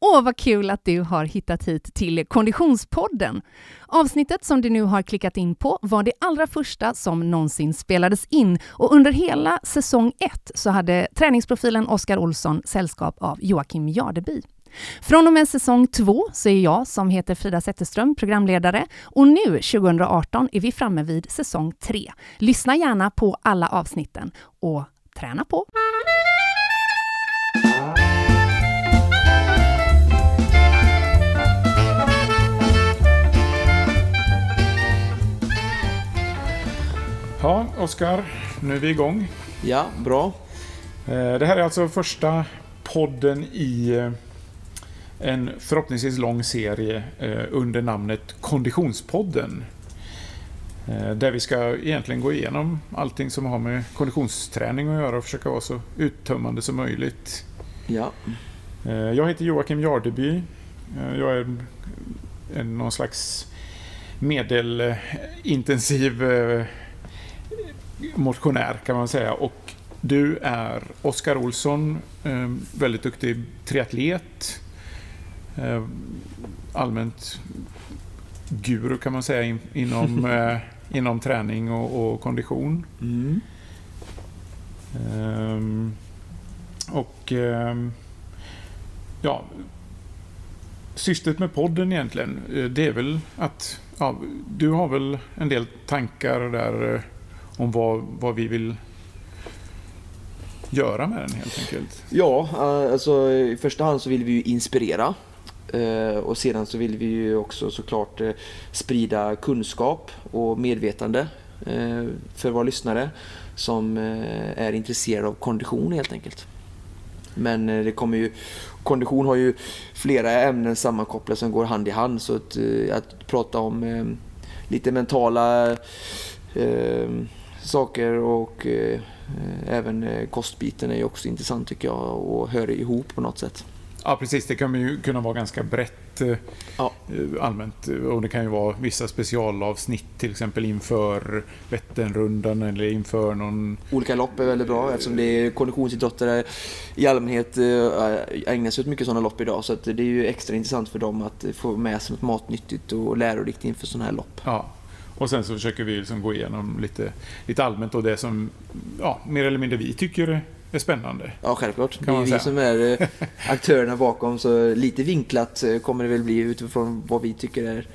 Åh, vad kul att du har hittat hit till Konditionspodden. Avsnittet som du nu har klickat in på var det allra första som någonsin spelades in och under hela säsong 1 så hade träningsprofilen Oskar Olsson sällskap av Joakim Jardeby. Från och med säsong två så är jag, som heter Frida Zetterström, programledare och nu 2018 är vi framme vid säsong 3. Lyssna gärna på alla avsnitten och träna på! Ja, Oskar, nu är vi igång. Ja, bra. Eh, det här är alltså första podden i eh, en förhoppningsvis lång serie eh, under namnet Konditionspodden. Där vi ska egentligen gå igenom allting som har med konditionsträning att göra och försöka vara så uttömmande som möjligt. Ja. Jag heter Joakim Jardeby. Jag är någon slags medelintensiv motionär kan man säga. Och du är Oskar Olsson, eh, väldigt duktig triatlet. Eh, allmänt guru kan man säga inom, eh, inom träning och, och kondition. Mm. Um, och um, ja, syftet med podden egentligen, det är väl att ja, du har väl en del tankar där om vad, vad vi vill göra med den helt enkelt? Ja, eh, alltså i första hand så vill vi ju inspirera. Eh, och sedan så vill vi ju också såklart eh, sprida kunskap och medvetande för våra lyssnare som är intresserade av kondition helt enkelt. Men det kommer ju, kondition har ju flera ämnen sammankopplade som går hand i hand så att, att prata om lite mentala saker och eh, även eh, kostbiten är ju också intressant tycker jag och hör ihop på något sätt. Ja precis, det kan ju kunna vara ganska brett eh, ja. allmänt och det kan ju vara vissa specialavsnitt till exempel inför Vätternrundan eller inför någon... Olika lopp är väldigt bra eftersom det är konditionsidrottare i allmänhet ägnar sig åt mycket sådana lopp idag så det är ju extra intressant för dem att få med sig något matnyttigt och lärorikt inför sådana här lopp. Ja, och sen så försöker vi liksom gå igenom lite, lite allmänt och det som ja, mer eller mindre vi tycker är spännande. Ja, självklart. Det är vi som är eh, aktörerna bakom, så lite vinklat eh, kommer det väl bli utifrån vad vi tycker är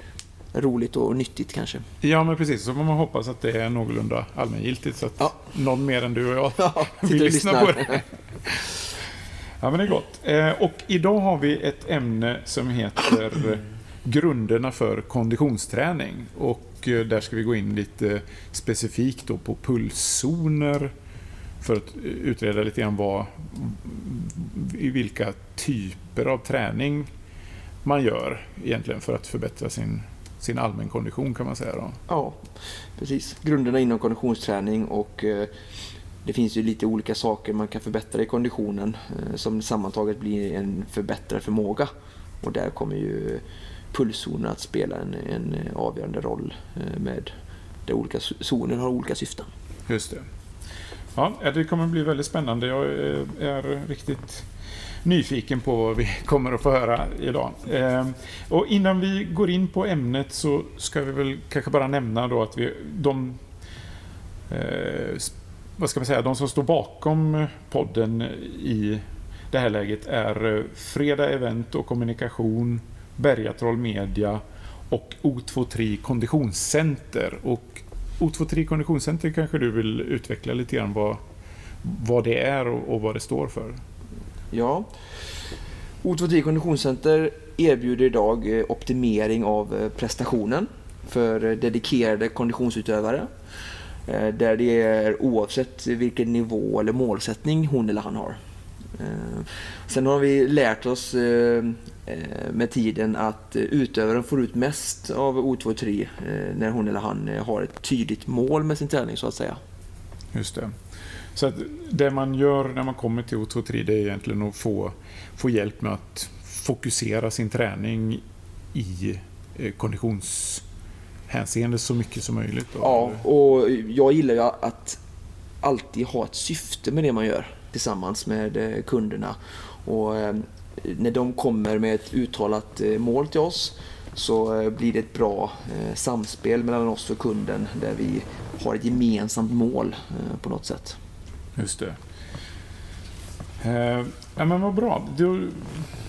roligt och nyttigt kanske. Ja, men precis. Så får man hoppas att det är någorlunda allmängiltigt så att ja. någon mer än du och jag ja, vill lyssna på det. Ja, men det är gott. Eh, och idag har vi ett ämne som heter grunderna för konditionsträning. Och eh, där ska vi gå in lite specifikt då på pulszoner för att eh, utreda lite grann vad, i vilka typer av träning man gör egentligen för att förbättra sin, sin allmän kondition kan man säga. Då. Ja, precis. Grunderna inom konditionsträning och eh, det finns ju lite olika saker man kan förbättra i konditionen som sammantaget blir en förbättrad förmåga. Och där kommer ju pulszoner att spela en, en eh, avgörande roll eh, med där olika zoner har olika syften. Just det. Ja, det kommer bli väldigt spännande. Jag eh, är riktigt nyfiken på vad vi kommer att få höra idag. Och innan vi går in på ämnet så ska vi väl kanske bara nämna då att vi, de vad ska man säga, de som står bakom podden i det här läget är Freda Event och Kommunikation, Bergatroll Media och O23 Konditionscenter. Och O23 Konditionscenter kanske du vill utveckla lite grann vad, vad det är och, och vad det står för? Ja, O23 Konditionscenter erbjuder idag eh, optimering av eh, prestationen för eh, dedikerade konditionsutövare. Där det är oavsett vilken nivå eller målsättning hon eller han har. Sen har vi lärt oss Eh, med tiden att eh, utövaren får ut mest av O2-3 eh, när hon eller han har ett tydligt mål med sin träning så att säga. Just det. Så att det man gör när man kommer till O2-3 det är egentligen att få, få hjälp med att fokusera sin träning i konditionshänseende så mycket som möjligt. Då. Ja, och jag gillar ju att alltid ha ett syfte med det man gör tillsammans med eh, kunderna. Och eh, när de kommer med ett uttalat eh, mål till oss så blir det ett bra samspel mellan oss och kunden där vi har ett gemensamt mål på något sätt. Just det. Eh, ja, men vad bra. Du,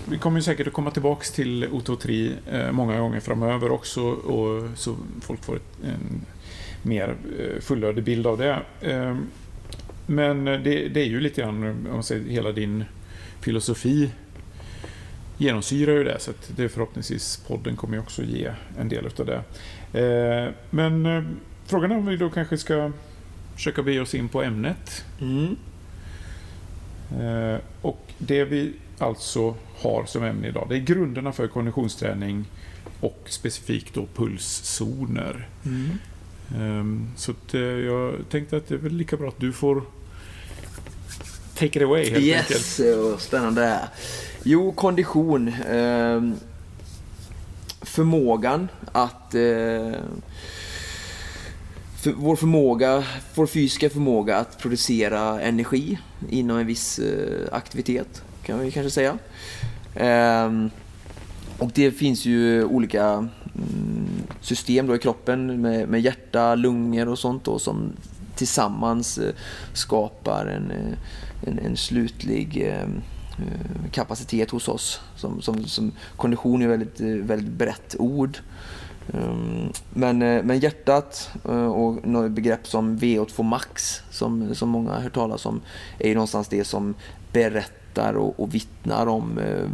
vi kommer ju säkert att komma tillbaks till Ototri eh, många gånger framöver också och så folk får ett, en mer fullödig bild av det. Eh, men det, det, är ju lite grann, om man säger hela din filosofi genomsyrar ju det, så att det förhoppningsvis podden kommer ju också ge en del av det. Eh, men eh, frågan är om vi då kanske ska försöka bege oss in på ämnet. Mm. Eh, och det vi alltså har som ämne idag, det är grunderna för konditionsträning och specifikt då pulszoner. Mm. Ehm, så att, eh, jag tänkte att det är väl lika bra att du får take it away helt yes, enkelt. Yes, spännande. Jo, kondition. Ehm, förmågan att eh, för vår förmåga, vår fysiska förmåga att producera energi inom en viss eh, aktivitet kan vi kanske säga. Ehm, och det finns ju olika mm, system då i kroppen med, med hjärta, lungor och sånt då, som tillsammans eh, skapar en, eh, en, en slutlig eh, kapacitet hos oss. Som, som, som kondition är ett väldigt, väldigt brett ord. Ehm, men, men hjärtat och något begrepp som VO2 max som, som många har hört talas om är ju någonstans det som berättar och, och vittnar om eh,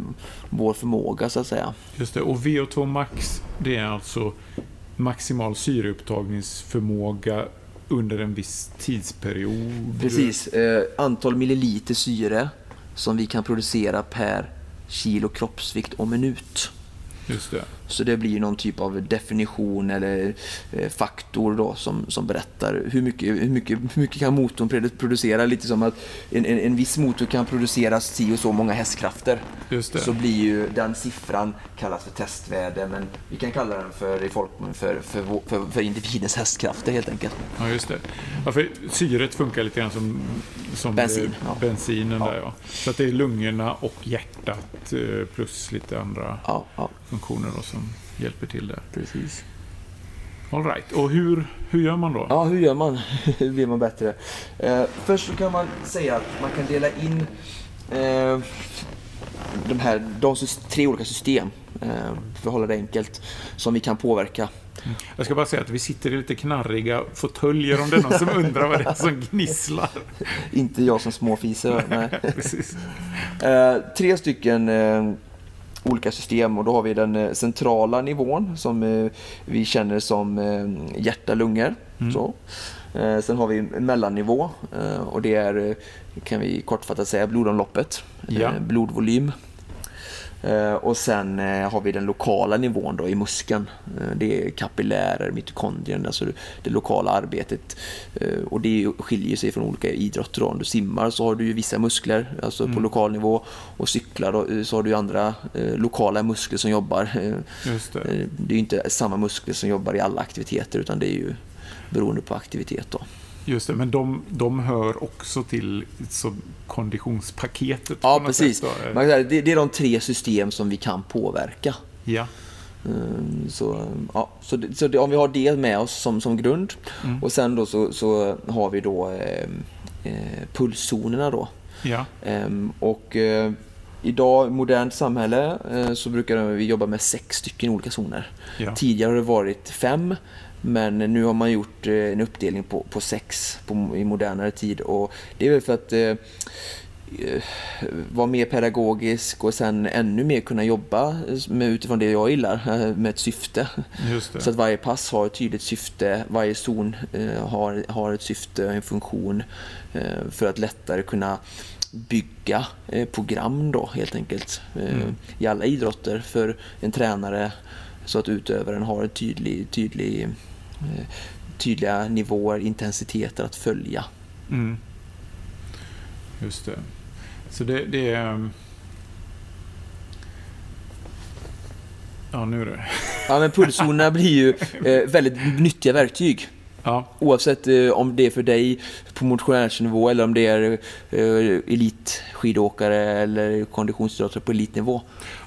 vår förmåga så att säga. Just det, och VO2 max det är alltså maximal syreupptagningsförmåga under en viss tidsperiod? Precis, eh, antal milliliter syre som vi kan producera per kilo kroppsvikt och minut. Just det. Så det blir någon typ av definition eller eh, faktor då som, som berättar hur mycket, hur, mycket, hur mycket kan motorn producera. Lite som att en, en, en viss motor kan producera si och så många hästkrafter. Just det. Så blir ju den siffran kallas för testvärde men vi kan kalla den för, i folkmun för, för, för, för, individens hästkrafter helt enkelt. Ja, just det. Ja, för syret funkar lite grann som, som Bensin, ja. bensinen. Ja. Där, ja. Så att det är lungorna och hjärtat eh, plus lite andra funktioner. Då, som hjälper till där. Precis. All right. Och hur, hur gör man då? Ja, hur gör man? hur blir man bättre? Eh, först så kan man säga att man kan dela in eh, de här de tre olika system, eh, för att hålla det enkelt, som vi kan påverka. Mm. Jag ska bara säga att vi sitter i lite knarriga fåtöljer om det är någon som undrar vad det är som gnisslar. Inte jag som småfiser. Nej. Precis. Eh, tre stycken eh, olika system och då har vi den eh, centrala nivån som eh, vi känner som eh, hjärta, lungor. Mm. Så. Sen har vi mellannivå och det är, kan vi kortfattat säga, blodomloppet, ja. blodvolym. Och sen har vi den lokala nivån då i muskeln. Det är kapillärer, mitokondrien, alltså det lokala arbetet. Och det skiljer sig från olika idrotter. Om du simmar så har du ju vissa muskler, alltså mm. på lokal nivå. Och cyklar då, så har du andra lokala muskler som jobbar. Det. det är inte samma muskler som jobbar i alla aktiviteter utan det är ju beroende på aktivitet. Då. Just det, men de, de hör också till så, konditionspaketet? Ja, precis. Man säga, det, det är de tre system som vi kan påverka. Ja. Ehm, så, ja, så, så det, om vi har det med oss som, som grund mm. och sen då så, så har vi då eh, eh, pulszonerna då. Ja. Eh, och eh, idag i modernt samhälle eh, så brukar vi jobba med sex stycken olika zoner. Ja. Tidigare har det varit fem men nu har man gjort eh, en uppdelning på, på sex på, i modernare tid och det är väl för att eh, eh, vara mer pedagogisk och sen ännu mer kunna jobba med, utifrån det jag gillar, eh, med ett syfte. Så att varje pass har ett tydligt syfte, varje zon eh, har, har ett syfte och en funktion eh, för att lättare kunna bygga program då helt enkelt mm. i alla idrotter för en tränare så att utövaren har en tydlig, tydlig Eh, tydliga nivåer, intensiteter att följa. Mm. Just det. Så det, det är... Ehm, ja, nu är det... Ja, men pulszonerna blir ju eh, väldigt nyttiga verktyg. Ja. Oavsett eh, om det är för dig på motionärsnivå eller om det är eh, elitskidåkare eller konditionsidrottare på elitnivå.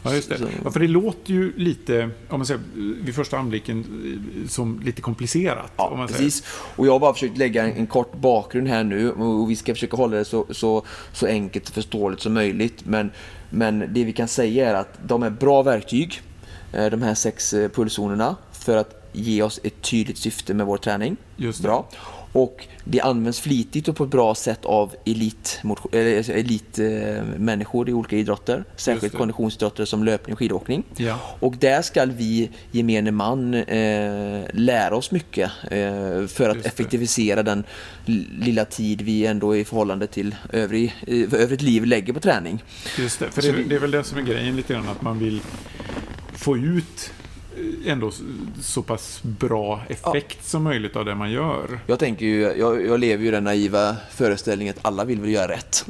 Ja, just det. Så- Ja, för det låter ju lite, om man säger vid första anblicken, eh, som lite komplicerat. om Ja, precis. Och jag har bara försökt lägga en, en kort bakgrund här nu och vi ska försöka hålla det så, så, så enkelt och förståeligt som möjligt. Men, men det vi kan säga är att de är bra verktyg, de här sex pulszonerna, för att ge oss ett tydligt syfte med vår träning. Bra. Och det används flitigt och på ett bra sätt av elitmänniskor elit, elit, människor i olika idrotter. Särskilt konditionsidrotter som löpning och skidåkning. Ja. Och där ska vi gemene man eh, lära oss mycket eh, för att effektivisera den lilla tid vi ändå i förhållande till övrig, övrigt liv lägger på träning. Just det, för det, det är väl det som är grejen lite grann, att man vill få ut ändå så pass bra effekt som möjligt av det man gör. Jag tänker ju, jag, jag lever ju den naiva föreställningen att alla vill väl göra rätt.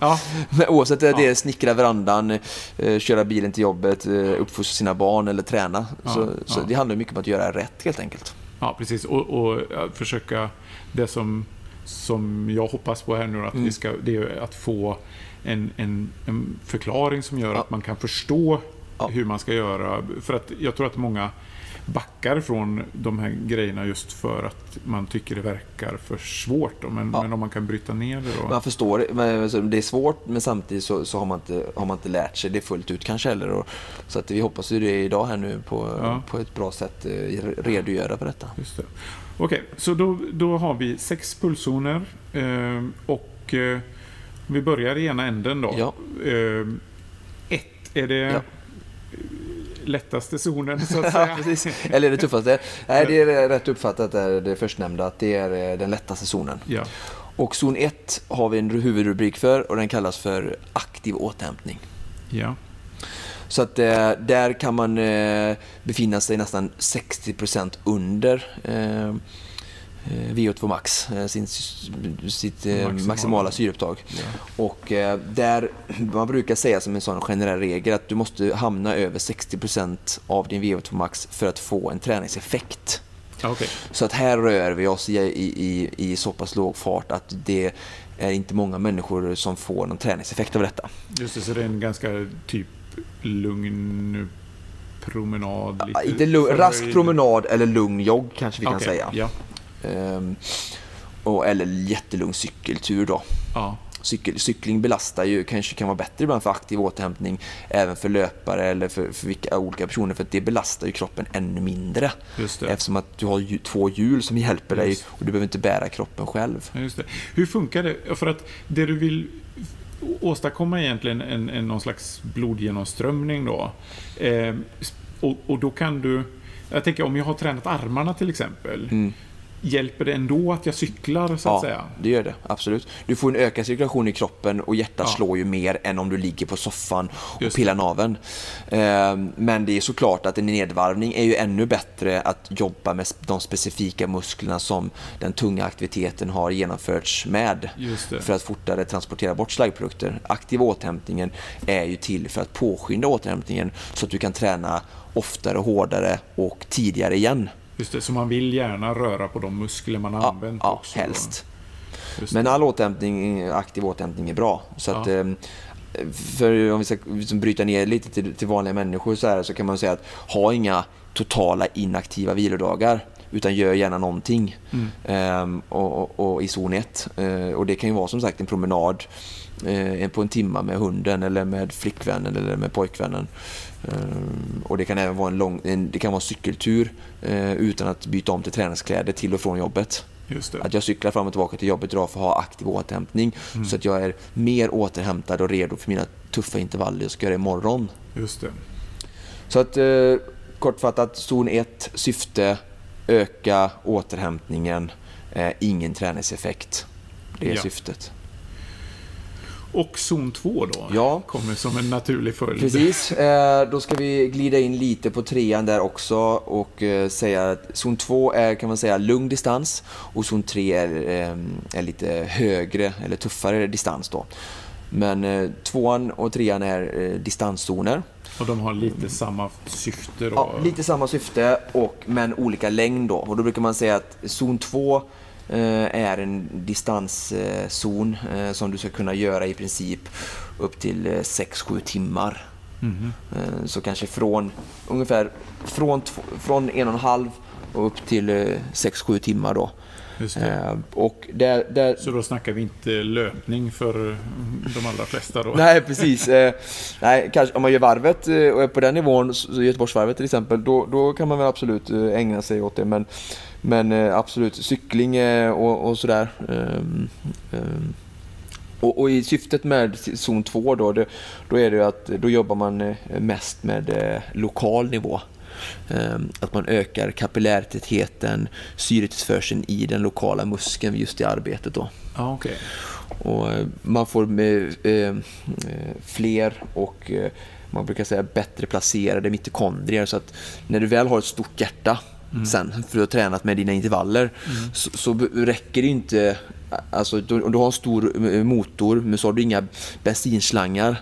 Ja, Men oavsett om det Ja. är snickra verandan, eh, köra bilen till jobbet, eh, uppfostra sina barn eller träna. Ja, så så ja. det handlar mycket om att göra rätt helt enkelt. ja precis. Och, och ja, försöka, det som, som jag hoppas på här nu, att Mm. vi ska, det är att få en, en, en förklaring som gör Ja. att man kan förstå Ja. hur man ska göra. För att jag tror att många backar från de här grejerna just för att man tycker det verkar för svårt. Då. Men, Ja. men om man kan bryta ner det då. Man förstår det, men alltså, det är svårt men samtidigt så, så har, man inte, har man inte lärt sig det fullt ut kanske heller. Och, så att vi hoppas ju det idag här nu på, Ja. på ett bra sätt eh, redogöra för detta. Just det. Okej, så då, då har vi sex pulszoner eh, och eh, vi börjar i ena änden då. Ja. Eh, ett, är det Ja. Lättaste zonen så att Ja, säga? precis. Eller det tuffaste? Nej, det är rätt uppfattat där, det förstnämnda, att det är eh, den lättaste zonen. Ja, Och zon 1 har vi en huvudrubrik för och den kallas för aktiv återhämtning. ja, Så att eh, där kan man eh, befinna sig nästan 60% under eh, VO2 max, eh, sin, sitt eh, Maximala. maximala syreupptag. ja. Och eh, där, man brukar säga som en sån generell regel att du måste hamna över 60% av din VO2 max för att få en träningseffekt. Ja, Okej, Så att här rör vi oss i, i, i, så pass låg fart att det är inte många människor som får någon träningseffekt av detta. just det. Så det är en ganska typ lugn promenad? Lite Inte lugn, rask promenad eller lugn jogg kanske vi kan Okej, säga. Ja, och, eller jättelugn cykeltur då. ja, Cykel, cykling belastar ju, kanske kan vara bättre ibland för aktiv återhämtning även för löpare eller för, för vilka olika personer för det belastar ju kroppen ännu mindre. Eftersom att du har ju, två hjul som hjälper dig Just. och du behöver inte bära kroppen själv. Ja, just det. Hur funkar det? För att det du vill åstadkomma egentligen en, en, någon slags blodgenomströmning då. Eh, och, och då kan du... Jag tänker om jag har tränat armarna till exempel. Mm. Hjälper det ändå att jag cyklar så att Ja, säga? det gör det. Absolut. Du får en ökad cirkulation i kroppen och hjärtat Ja. slår ju mer än om du ligger på soffan och Just pillar naveln. Ehm, Men det är såklart att en nedvarvning är ju ännu bättre att jobba med de specifika musklerna som den tunga aktiviteten har genomförts med. För att fortare transportera bort slaggprodukter. Aktiv återhämtningen är ju till för att påskynda återhämtningen så att du kan träna oftare, hårdare och tidigare igen. Just det. Så man vill gärna röra på de muskler man har Ja, använt ja också. helst. Men all återhämtning, aktiv återhämtning är bra. Så Ja. eh, för om vi ska liksom bryta ner lite till, till vanliga människor så, här, så kan man säga att ha inga totala inaktiva vilodagar utan gör gärna någonting Mm. Ehm, och, och, och i zon 1. och det kan ju vara som sagt en promenad eh, på en timma med hunden eller med flickvännen eller med pojkvännen. Ehm, och det kan även vara en, lång, en, det kan vara en cykeltur eh, utan att byta om till träningskläder till och från jobbet. Att jag cyklar fram och tillbaka till jobbet idag för att ha aktiv återhämtning. Mm. Så att jag är mer återhämtad och redo för mina tuffa intervaller jag ska göra imorgon. Just det. Så att eh, kortfattat, zon 1, syfte, öka återhämtningen, eh, ingen träningseffekt. Det är Ja. syftet. Och zon 2 då? Ja. Kommer som en naturlig följd. Precis, eh, då ska vi glida in lite på trean där också och eh, säga att zon 2 är kan man säga lugn distans och zon 3 är, eh, är lite högre eller tuffare distans då. Men tvåan och trean är distanszoner. Och de har lite samma syfte då? Ja, lite samma syfte, och, men olika längd då. Och då brukar man säga att zon 2 eh, är en distanszon eh, som du ska kunna göra i princip upp till 6-7 timmar. Mm. Så kanske från ungefär från, från en och en halv och upp till 6-7 timmar då. Eh, och där, där... Så då snackar vi inte löpning för de allra flesta då? Nej, precis. Eh, nej, kanske, om man gör varvet eh, och är på den nivån, Göteborgsvarvet till exempel, då, då kan man väl absolut ägna sig åt det. Men, men absolut, cykling och, och sådär. Um, um, och, och, i syftet med zon 2 då, det, då är det att då jobbar man mest med lokal nivå. Ehm, att man ökar kapillärtätheten, syretillförseln i den lokala muskeln just i arbetet. Då. Ah, okay. och eh, man får med, eh, fler och eh, man brukar säga bättre placerade mitokondrier. Så att när du väl har ett stort hjärta mm. sen, för att du har tränat med dina intervaller, mm. så, så räcker det inte Alltså, om du har en stor motor men så har du inga bensinslangar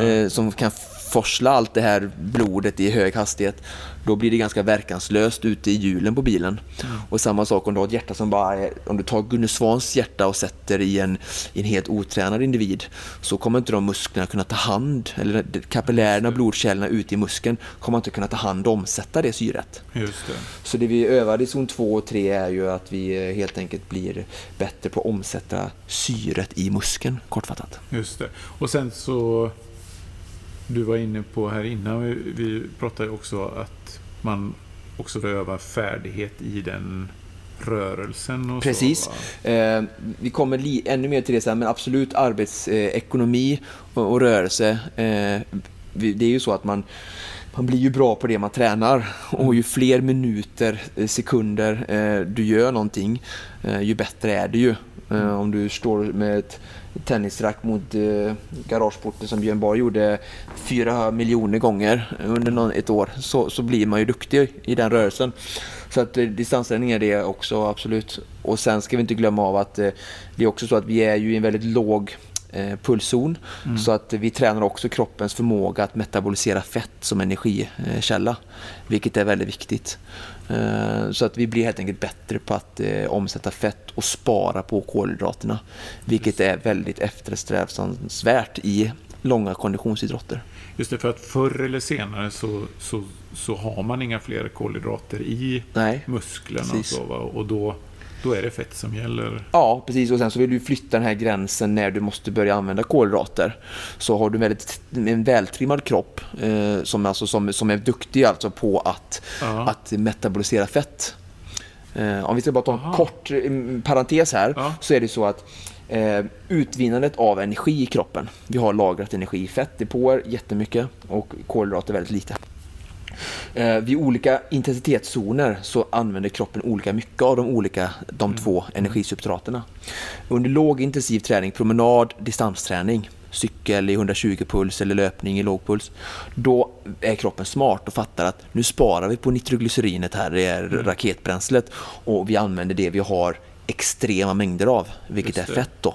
eh, som kan forsla allt det här blodet i hög hastighet, då blir det ganska verkanslöst ute i hjulen på bilen. Mm. Och samma sak om du har ett hjärta som bara är, om du tar Gunne Svans hjärta och sätter i en, i en helt otränad individ, så kommer inte de musklerna kunna ta hand, eller kapillärerna, blodkärlen ute i muskeln, kommer inte kunna ta hand och omsätta det syret. Just det. Så det vi övar i zon 2 och 3 är ju att vi helt enkelt blir bättre på att omsätta syret i muskeln, kortfattat. Just det. Och sen så du var inne på här innan, vi, vi pratade också att man också övar färdighet i den rörelsen. Och Precis. Så, eh, vi kommer ännu mer till det sen, men absolut arbetsekonomi eh, och, och, rörelse. Eh, det är ju så att man man blir ju bra på det man tränar och ju fler minuter, eh, sekunder eh, du gör någonting, eh, ju bättre är det ju. Om du står med ett tennisrack mot eh, garageporten som Björn Borg gjorde fyra miljoner gånger under ett år så, så blir man ju duktig i den rörelsen. Så att eh, distansträning är det också absolut. Och sen ska vi inte glömma av att eh, det är också så att vi är ju i en väldigt låg eh, pulszon. Mm. Så att vi tränar också kroppens förmåga att metabolisera fett som energikälla. Vilket är väldigt viktigt. Eh, så att vi blir helt enkelt bättre på att eh, omsätta fett och spara på kolhydraterna. Vilket är väldigt eftersträvansvärt i långa konditionsidrotter. Just det, för att förr eller senare så, så, så har man inga fler kolhydrater i Nej, musklerna. Och, så, och då då är det fett som gäller? Ja, precis. Och sen så vill du flytta den här gränsen när du måste börja använda kolhydrater. Så har du en, väldigt, en vältrimmad kropp eh, som, alltså, som, som är duktig alltså på att, att metabolisera fett. Eh, om vi ska bara ta en Aha. kort eh, parentes här, ja. så är det så att eh, utvinnandet av energi i kroppen. Vi har lagrat energi i fettdepåer jättemycket och kolhydrater väldigt lite. Eh, vid olika intensitetszoner så använder kroppen olika mycket av de olika de mm. två energisubstraterna. Under låg intensiv träning, promenad, distansträning, cykel i 120 puls eller löpning i låg puls, då är kroppen smart och fattar att nu sparar vi på nitroglycerinet här, det är mm. raketbränslet och vi använder det vi har extrema mängder av, vilket är fett då.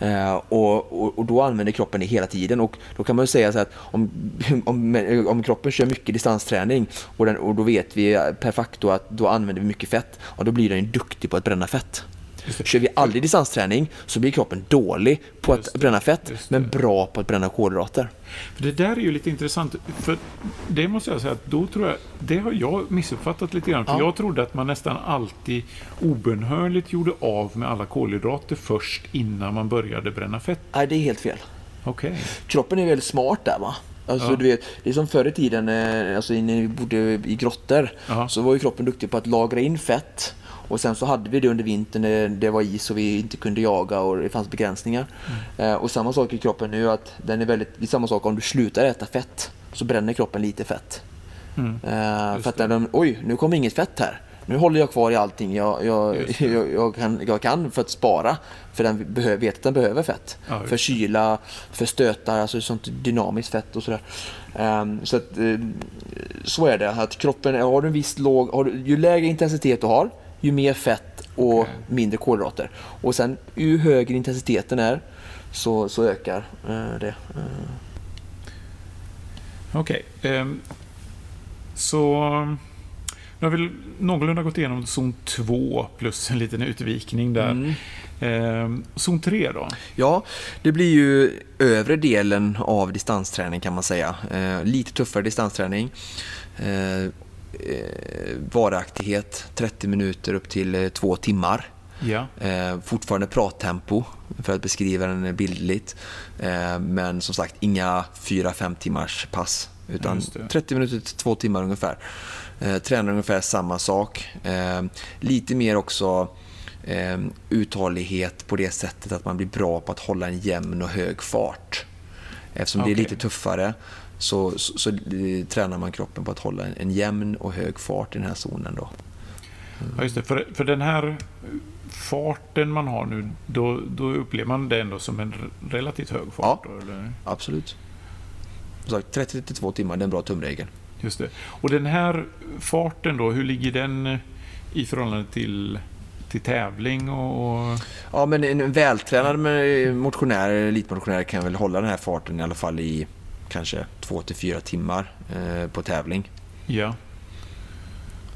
Ja. Eh, och, och, och, då använder kroppen det hela tiden och då kan man säga så att om, om, om kroppen kör mycket distansträning och, den, och då vet vi per facto att då använder vi mycket fett, och då blir den duktig på att bränna fett. Kör vi aldrig distansträning så blir kroppen dålig på att bränna fett, men bra på att bränna kolhydrater. För det där är ju lite intressant, för det måste jag säga att då tror jag, det har jag missuppfattat lite grann, för ja. jag trodde att man nästan alltid obenhörligt gjorde av med alla kolhydrater först innan man började bränna fett. Nej, det är helt fel. Okay. Kroppen är väldigt smart där va. Alltså, ja. du vet, det är som förr i tiden, eh, alltså, när vi bodde i grottor, Aha. så var ju kroppen duktig på att lagra in fett och sen så hade vi det under vintern när det var is och vi inte kunde jaga och det fanns begränsningar. Mm. Eh, och samma sak i kroppen nu, att den är väldigt, det är samma sak om du slutar äta fett så bränner kroppen lite fett. Mm. Eh, för att den, oj, nu kommer inget fett här. Nu håller jag kvar i allting jag, jag, jag, jag, kan, jag kan för att spara. För den behöver, vet att den behöver fett. Ja, för kyla, för stötar, alltså sånt dynamiskt fett och sådär. Um, så att, uh, så är det. Att kroppen, har du en viss låg, du, ju lägre intensitet du har, ju mer fett och okay. mindre kolhydrater. Och sen ju högre intensiteten är så, så ökar eh, det. Eh. Okej. ehm, så nu har vi någorlunda gått igenom zon 2 plus en liten utvikning där. Mm. Ehm, zon 3 då? Ja, det blir ju övre delen av distansträning kan man säga. Eh, lite tuffare distansträning. Eh, eh, varaktighet 30 minuter upp till eh, två timmar. Ja. Eh, fortfarande prattempo för att beskriva den bildligt. Eh, men som sagt inga 4-5 timmars pass. Utan Just det. 30 minuter till 2 timmar ungefär. Eh, tränar ungefär samma sak. Eh, lite mer också eh, uthållighet på det sättet att man blir bra på att hålla en jämn och hög fart. Eftersom det är lite tuffare så, så, så eh, tränar man kroppen på att hålla en, en jämn och hög fart i den här zonen. Då. Ja, just det. För, för den här farten man har nu, då, då upplever man det ändå som en relativt hög fart? Ja. Då, eller? Absolut. Som sagt, 30-32 timmar det är en bra tumregel. Just det. Och den här farten då, hur ligger den eh, i förhållande till, till tävling? Och. Ja, men en vältränad med- motionär, elitmotionär kan väl hålla den här farten i alla fall i kanske 2-4 timmar eh, på tävling. Ja,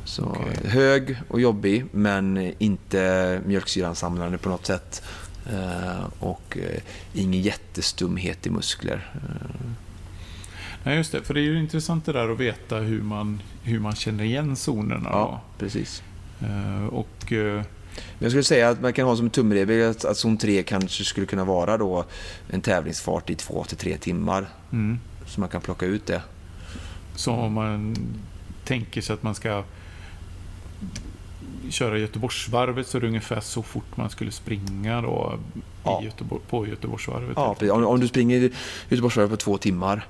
Så Okej. hög och jobbig men inte mjölksyransamlande på något sätt. Eh, och eh, ingen jättestumhet i muskler. Eh, Nej, just det. För det är ju intressant det där att veta hur man, hur man känner igen zonerna. ja, precis. Då. Eh, och, eh, Men jag skulle säga att man kan ha som tumregel att, att zon 3 kanske skulle kunna vara då en tävlingsfart i 2-3 timmar. mm, Så man kan plocka ut det. så om man tänker sig att man ska köra Göteborgsvarvet så är det ungefär så fort man skulle springa då Ja. Göteborg, på Göteborgsvarvet. Ja, om, om du springer Göteborgsvarvet på två timmar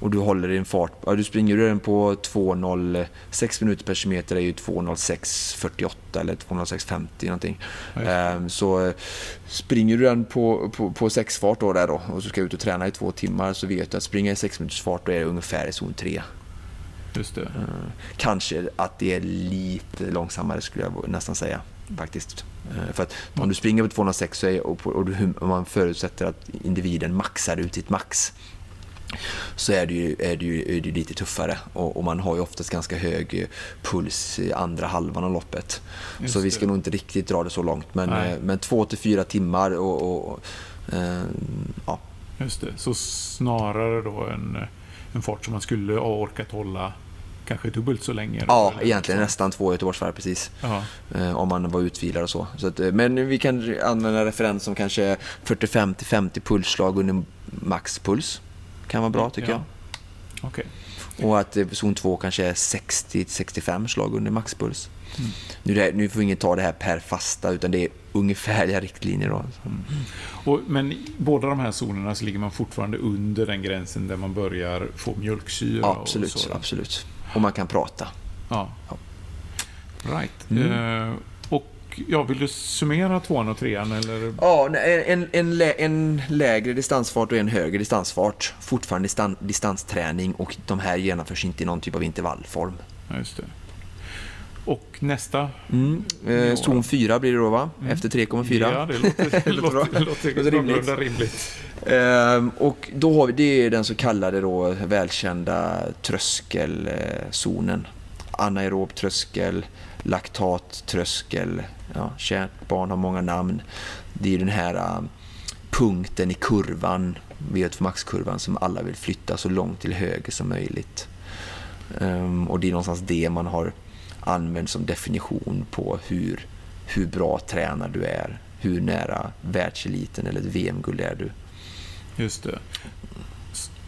och du håller din fart, ja, du springer den på 2.06 minuter per kilometer är ju 2.06.48 eller 2.06.50 någonting. Ja. Ehm, så eh, springer du den på, på, på sexfart då där då och så ska ut och träna i två timmar så vet du att springa i 6 minuters fart då är det ungefär i zon 3. Just det. Ehm, kanske att det är lite långsammare skulle jag nästan säga faktiskt. Ehm, för att om du springer på 206 så är, och, och du, om man förutsätter att individen maxar ut sitt max så är det ju, är det ju, är det lite tuffare och, och man har ju oftast ganska hög eh, puls i andra halvan av loppet. Just så vi det. ska nog inte riktigt dra det så långt men, Nej. eh, men två till fyra timmar och, och, eh, ja, Just det. Så snarare då en, en fart som man skulle ha orkat hålla kanske dubbelt så länge. ja, Eller egentligen nästan två Göteborgsvarv precis. Eh, om man var utvilad och så. så att, eh, men vi kan använda referens som kanske 45 till 50 pulsslag under maxpuls. Kan vara bra tycker Ja. jag. Och att eh, zon 2 kanske är 60 till 65 slag under maxpuls. Mm. Nu, det, nu får ingen ta det här per fasta utan det är ungefärliga riktlinjer. Då. Och, men i båda de här zonerna så ligger man fortfarande under den gränsen där man börjar få mjölksyra. Ja, och absolut, absolut. Och man kan prata. Ja. Ja. Right. Mm. Eh, och ja, vill du summera tvåan och trean? Eller? Ja, en, en, lä, en lägre distansfart och en högre distansfart. Fortfarande distan, distansträning och de här genomförs inte i någon typ av intervallform. Ja, just det. Och nästa? Mm. Eh, zon 4 blir det då va? Mm. Efter 3,4. Ja, det låter, det Låter låter, det låter, rimligt. rimligt. Ehm, och då har vi, det är den så kallade då välkända tröskelzonen. Anaerob tröskel, laktattröskel, ja, kärt barn har många namn. Det är den här äh, punkten i kurvan, VO2 max-kurvan, som alla vill flytta så långt till höger som möjligt. Ehm, och det är någonstans det man har använt som definition på hur, hur bra tränad du är. Hur nära världseliten eller ett VM-guld är du. Just det.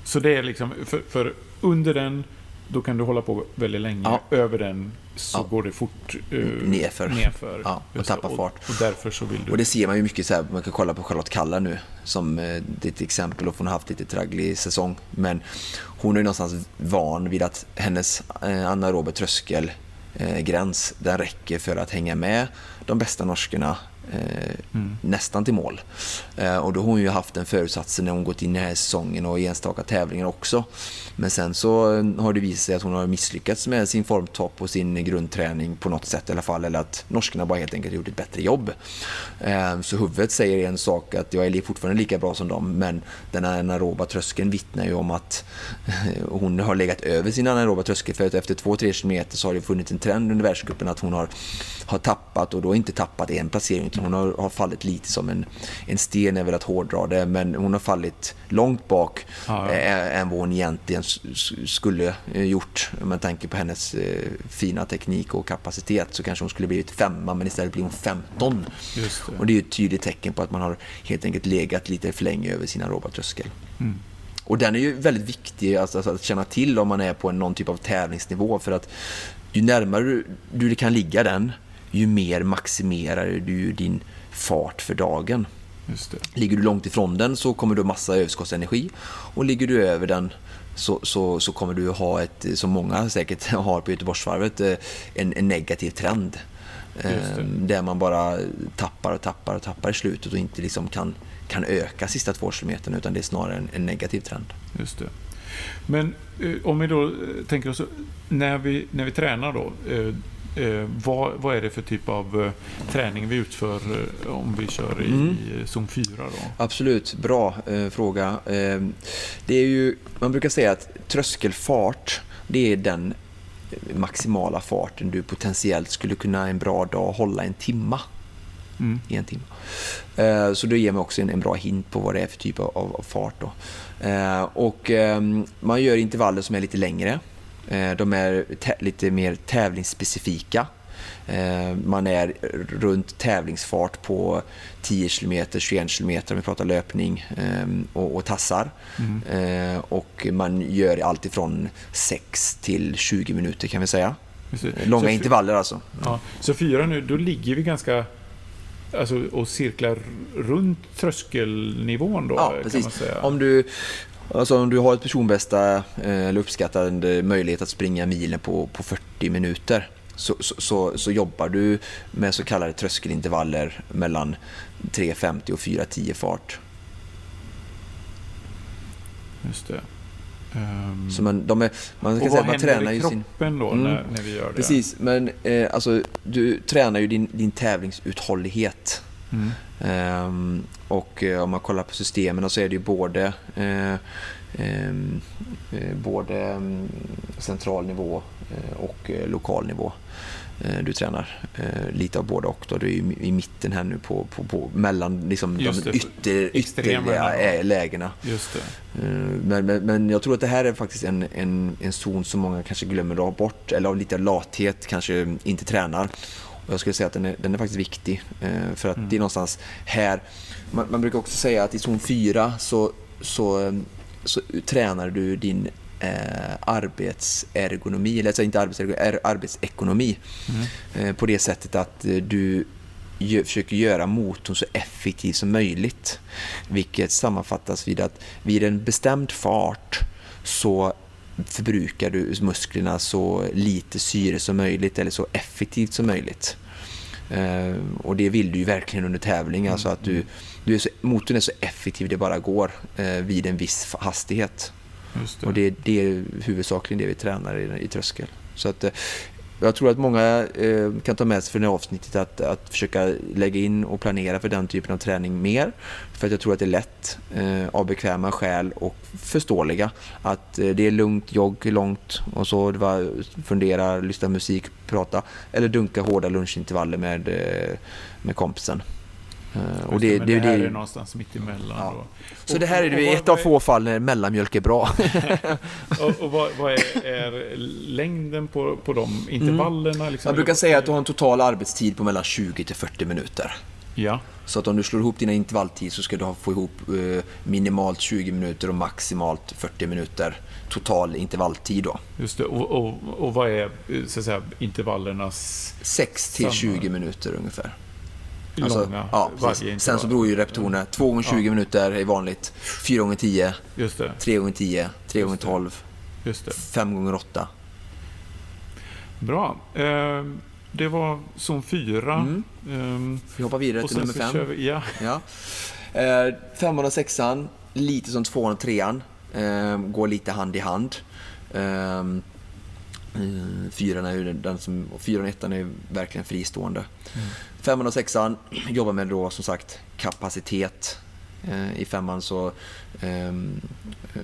Så det är liksom, för, för under den, då kan du hålla på väldigt länge. Ja. Över den så Ja. går det fort uh, Nerför. nerför. Ja, och tappar fart. Och, och därför så vill du... Och det ser man ju mycket så här, man kan kolla på Charlotte Kalla nu som eh, det är ett exempel och hon har haft lite tragglig säsong. Men hon är ju någonstans van vid att hennes eh, anaeroba tröskelgräns, den räcker för att hänga med de bästa norskorna eh, mm. nästan till mål. Eh, och då har hon ju haft den förutsatsen när hon gått in i den här säsongen och i enstaka tävlingar också. Men sen så eh, har det visat sig att hon har misslyckats med sin formtopp och sin grundträning på något sätt i alla fall. Eller att norskarna bara helt enkelt gjort ett bättre jobb. Eh, så huvudet säger en sak att jag är fortfarande lika bra som dem men den anaeroba tröskeln vittnar ju om att hon har legat över sin anaeroba tröskel. För efter 2-3 km så har det funnits en trend under världscupen att hon har, har tappat och då inte tappat en placering hon har, har fallit lite som en, en sten är väl att hårdra det men hon har fallit långt bak ja, ja. än vad hon egentligen skulle eh, gjort. Med tanke på hennes eh, fina teknik och kapacitet så kanske hon skulle blivit femma men istället blir hon 15. Det. Och det är ett tydligt tecken på att man har helt enkelt legat lite för länge över sina robottröskel. Mm. Och den är ju väldigt viktig alltså, att känna till om man är på någon typ av tävlingsnivå för att ju närmare du, du kan ligga den ju mer maximerar du din fart för dagen. Ligger du långt ifrån den så kommer du ha massa överskottsenergi och ligger du över den så, så, så kommer du ha ett, som många säkert har på Göteborgsvarvet, eh, en, en negativ trend. Ehm, där man bara tappar och tappar och tappar i slutet och inte liksom kan, kan öka sista två kilometerna utan det är snarare en, en negativ trend. Just det. Men eh, om vi då eh, tänker oss, när vi, när vi tränar då, Eh, vad, vad, är det för typ av eh, träning vi utför eh, om vi kör i, mm. zon 4? Då? Absolut, bra eh, fråga. Eh, det är ju, man brukar säga att tröskelfart, det är den maximala farten du potentiellt skulle kunna en bra dag hålla en timma. Mm. I en timme. Eh, så det ger mig också en, en, bra hint på vad det är för typ av, av fart. Då. och man gör intervaller som är lite längre. Eh, de är lite mer tävlingsspecifika. Eh, man är runt tävlingsfart på 10 km, 21 km om vi pratar löpning ehm, och, och tassar. Mm. Eh, och man gör allt ifrån 6 till 20 minuter kan vi säga. Långa så intervaller alltså. Ja. Så fyra nu, då ligger vi ganska alltså, och cirklar runt tröskelnivån då? Ja, precis. Om du, Alltså om du har ett personbästa eh, eller uppskattande möjlighet att springa milen på, på 40 minuter så, så, så, jobbar du med så kallade tröskelintervaller mellan 3.50 och 4.10 fart. Just det. Um, så man, de är, man kan och säga vad man händer i kroppen då mm, när, när, vi gör det? Precis, men eh, alltså, du tränar ju din, din tävlingsuthållighet. Mm. Um, och uh, om man kollar på systemen så är det ju både, uh, um, både um, central nivå och lokal nivå du tränar. Lite av båda och. Då. Du är i, mitten här nu på, på, på mellan liksom, de ytter, ytterliga lägena. Men, men, men, jag tror att det här är faktiskt en, en, en zon som många kanske glömmer bort eller av lite lathet kanske inte tränar. Jag skulle säga att den är, den är faktiskt viktig. Eh, för att mm. det är någonstans här. Man, man, brukar också säga att i zon 4 så, så, så tränar du din eh, arbetsergonomi, eller alltså inte arbetsergonomi, arbetsekonomi. Mm. Eh, på det sättet att eh, du gör, försöker göra motorn så effektiv som möjligt. Vilket sammanfattas vid att vid en bestämd fart så förbrukar du musklerna så lite syre som möjligt eller så effektivt som möjligt. Uh, och det vill du ju verkligen under tävling, mm. alltså att du, du är så, motorn är så effektiv det bara går uh, vid en viss hastighet. Det. Och det, det är huvudsakligen det vi tränar i, i tröskel. Så att, uh, jag tror att många eh, kan ta med sig för det här avsnittet att, att försöka lägga in och planera för den typen av träning mer. För att jag tror att det är lätt eh, av bekväma skäl och förståeliga. Att eh, det är lugnt, jogg långt och så var, fundera, lyssna musik, prata. Eller dunka hårda lunchintervaller med, eh, med kompisen. Uh, och det, det, det, här det, är någonstans mitt emellan. Ja. Så och, det här är och, ett av få fall när mellanmjölk är bra. och, och vad, vad är, är, längden på, på de intervallerna? Mm. Liksom? Man brukar säga att du har en total arbetstid på mellan 20 till 40 minuter. Ja. Så att om du slår ihop dina intervalltid så ska du få ihop eh, minimalt 20 minuter och maximalt 40 minuter total intervalltid. Då. Just det. Och, och, och vad är så säga, intervallernas... 6 till 20 minuter ungefär. Alltså, långa ja, Sen så beror ju repetitionerna. 2 gånger 20 ja. minuter är vanligt. 4 gånger 10 3 gånger 10 3 gånger 12 5 gånger 8 Bra. Eh, det var zon 4. Mm. Ehm, Vi hoppar vidare till nummer så fem. kör vi, ja, Ja. Eh, femman och sexan, lite som tvåan och trean. Eh, går lite hand i hand. Eh, eh, fyran är den- som, och fyran och ettan är ju verkligen fristående. Mm. Femman och sexan jobbar med då som sagt kapacitet. Eh, I femman så ehm, eh,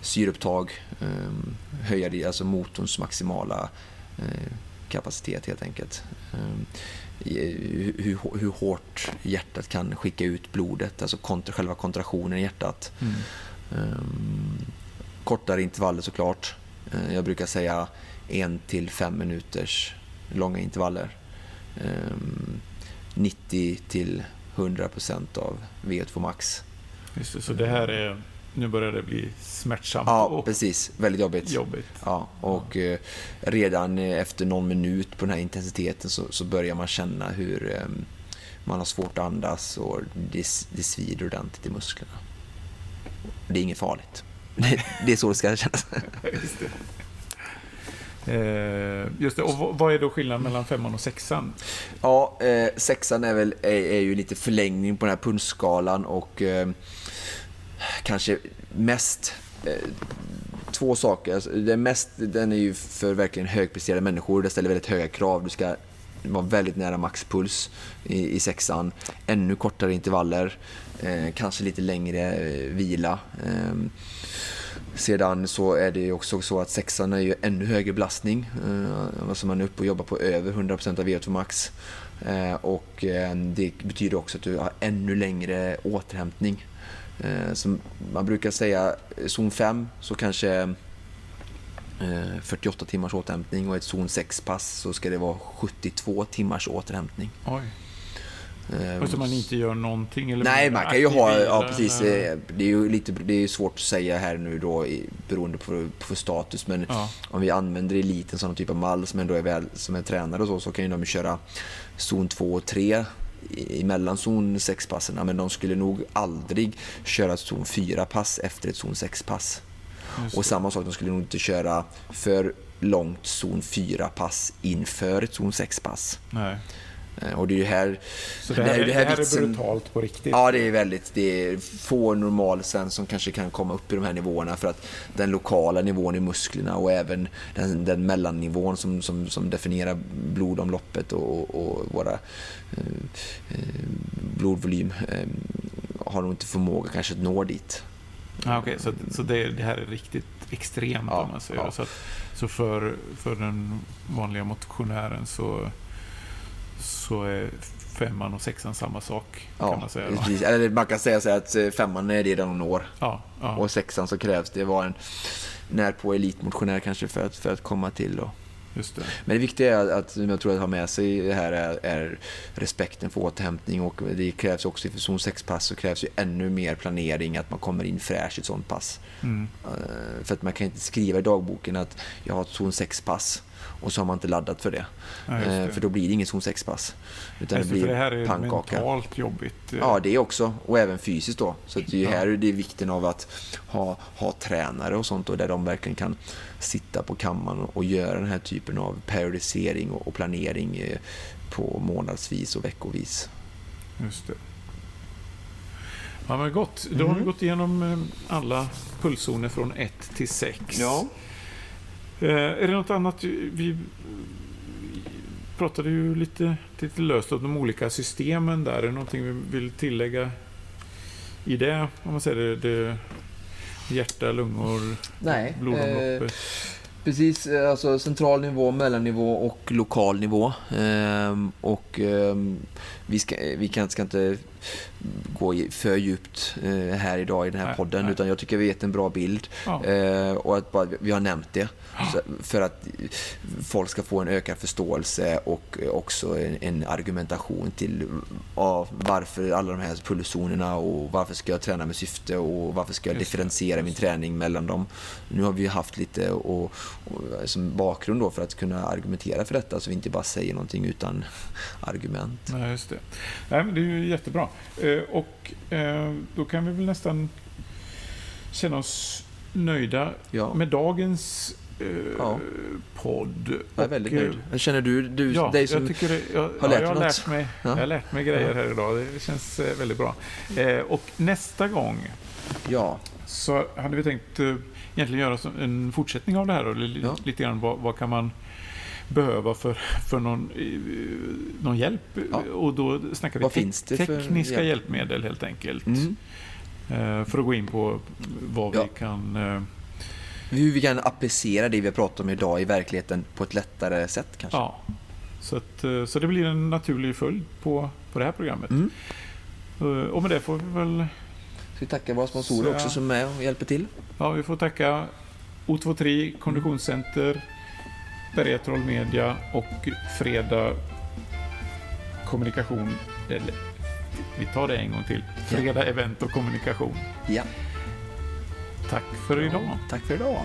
syreupptag, um, höja det, alltså motorns maximala eh, kapacitet helt enkelt. Ehm, i- hur, hur hårt hjärtat kan skicka ut blodet, alltså kontra, själva kontraktionen i hjärtat. Mm. Ehm, kortare intervaller såklart. Eh, jag brukar säga en till fem minuters långa intervaller. Ehm, 90 till 100 procent av VO2 max. Just det, så det här är, nu börjar det bli smärtsamt Ja, precis. Väldigt jobbigt. jobbigt. Ja, och eh, redan eh, efter någon minut på den här intensiteten så, så börjar man känna hur eh, man har svårt att andas och det, det svider ordentligt i musklerna. Det är inget farligt. Det, det är så det ska kännas. Eh, just det. Och vad- är då skillnaden mellan femman och sexan? Ja, eh, sexan är väl är, är ju lite förlängning på den här punktskalan och eh, kanske mest eh, två saker. Alltså, det mest, den är ju för verkligen högpresterade människor. Det ställer väldigt höga krav. Du ska vara väldigt nära maxpuls i, i sexan. Ännu kortare intervaller. Eh, kanske lite längre eh, vila. Ehm, sedan så är det ju också så att sexan är ju ännu högre belastning. Eh, alltså man är uppe och jobbar på över 100% av VO2 max. Eh, och eh, det betyder också att du har ännu längre återhämtning. Som man brukar säga zon 5 så kanske 48 timmars återhämtning och ett zon 6-pass så ska det vara 72 timmars återhämtning. Oj. Och så man inte gör någonting? Eller Nej, man kan ju ha, ja precis, eller- det är ju lite, det är svårt att säga här nu då beroende på, på status men Ja, om vi använder eliten som någon typ av mall som ändå är väl, som är tränare och så, så kan ju de köra zon 2 och 3 i- emellan zon 6-passen, men de skulle nog aldrig köra ett zon 4-pass efter ett zon 6-pass. just Och samma sak, de skulle nog inte köra för långt zon 4-pass inför ett zon 6-pass. Nej. Eh, Och det är ju här... Så det här, är ju är, det här är vitsen- brutalt på riktigt? Ja, det är väldigt... Det är få normal svensk som kanske kan komma upp i de här nivåerna för att den lokala nivån i musklerna och även den, den mellannivån som, som, som definierar blodomloppet och, och våra eh, eh, blodvolym eh, har nog inte förmåga kanske att nå dit. Ja, okej, så så det, det här är riktigt extremt Ja, om man säger ja. så, att, så för, för den vanliga motionären så, så är femman och sexan samma sak kan Ja, man säga. Då. precis. Eller man kan säga så att eh, femman är det de når Ja, ja. och sexan så krävs det vara en när på elitmotionär kanske för att, för att komma till. Och, just det. Men det viktiga är att, jag tror att ha med sig det här är, är respekten för återhämtning och det krävs också för zon 6-pass så krävs ju ännu mer planering att man kommer in fräsch i ett sånt pass. Mm. Eh, För att man kan inte skriva i dagboken att jag har ett zon 6-pass och så har man inte laddat för det. Ja, Eh, det. För då blir det inget zon 6-pass. Utan Just det det, här är pannkaka. mentalt jobbigt. eh, Ja, det också. Och även fysiskt då. Så det är ju Ja. här det är vikten av att ha, ha tränare och sånt då, där de verkligen kan sitta på kammaren och göra den här typen av periodisering och, planering eh, på månadsvis och veckovis. Just det. Ja, men gott. Då har vi Mhm. gått igenom alla pulszoner från 1 till 6. Eh, är det något annat? Vi pratade ju lite, lite löst om de olika systemen där. Är det någonting vi vill tillägga i det? Om man säger det, det hjärta, lungor, Nej, blodomloppet. Precis, eh, alltså central nivå, mellannivå och lokal nivå. Ehm, och ehm, vi, ska, vi kan, ska inte gå för djupt eh, här idag i den här Nej, podden, nej. utan jag tycker vi har gett en bra bild. ja. Eh, och att bara, vi har nämnt det så, för att folk ska få en ökad förståelse och också en, en argumentation till ja, varför alla de här pulszonerna och varför ska jag träna med syfte och varför ska jag Just det, differentiera min det. träning mellan dem. Nu har vi haft lite och, och, som bakgrund då för att kunna argumentera för detta så vi inte bara säger någonting utan argument. Nej, just det. Nej, men det är ju jättebra. Eh, och eh, då kan vi väl nästan känna oss nöjda Ja. med dagens eh, Ja. podd. Jag är väldigt Och, nöjd. Jag känner du, du Ja, dig som... jag tycker det, jag, har ja, lärt jag har dig lärt något. mig, Ja. jag har lärt mig grejer här idag. Det känns väldigt bra. Och nästa gång Ja, så hade vi tänkt egentligen göra en fortsättning av det här. Och li- Ja. lite grann vad, vad kan man behöva för, för någon, någon hjälp. Ja. Och då snackar vi Vad te- tekniska hjälp? hjälpmedel helt enkelt. mm. Eh, för att gå in på vad Ja. vi kan... Eh, hur vi kan applicera det vi har pratat om idag i verkligheten på ett lättare sätt kanske. ja. Så, att, eh, så det blir en naturlig följd på, på det här programmet. Mm. Och med det får vi väl... Ska vi tacka våra sponsorer Så- också som är med och hjälper till. Ja, vi får tacka O23 Konditionscenter, Bergetroll Media och Fredag Kommunikation. Eller, vi tar det en gång till. Fredag Event och Kommunikation. Ja. Tack för idag. Tack för idag.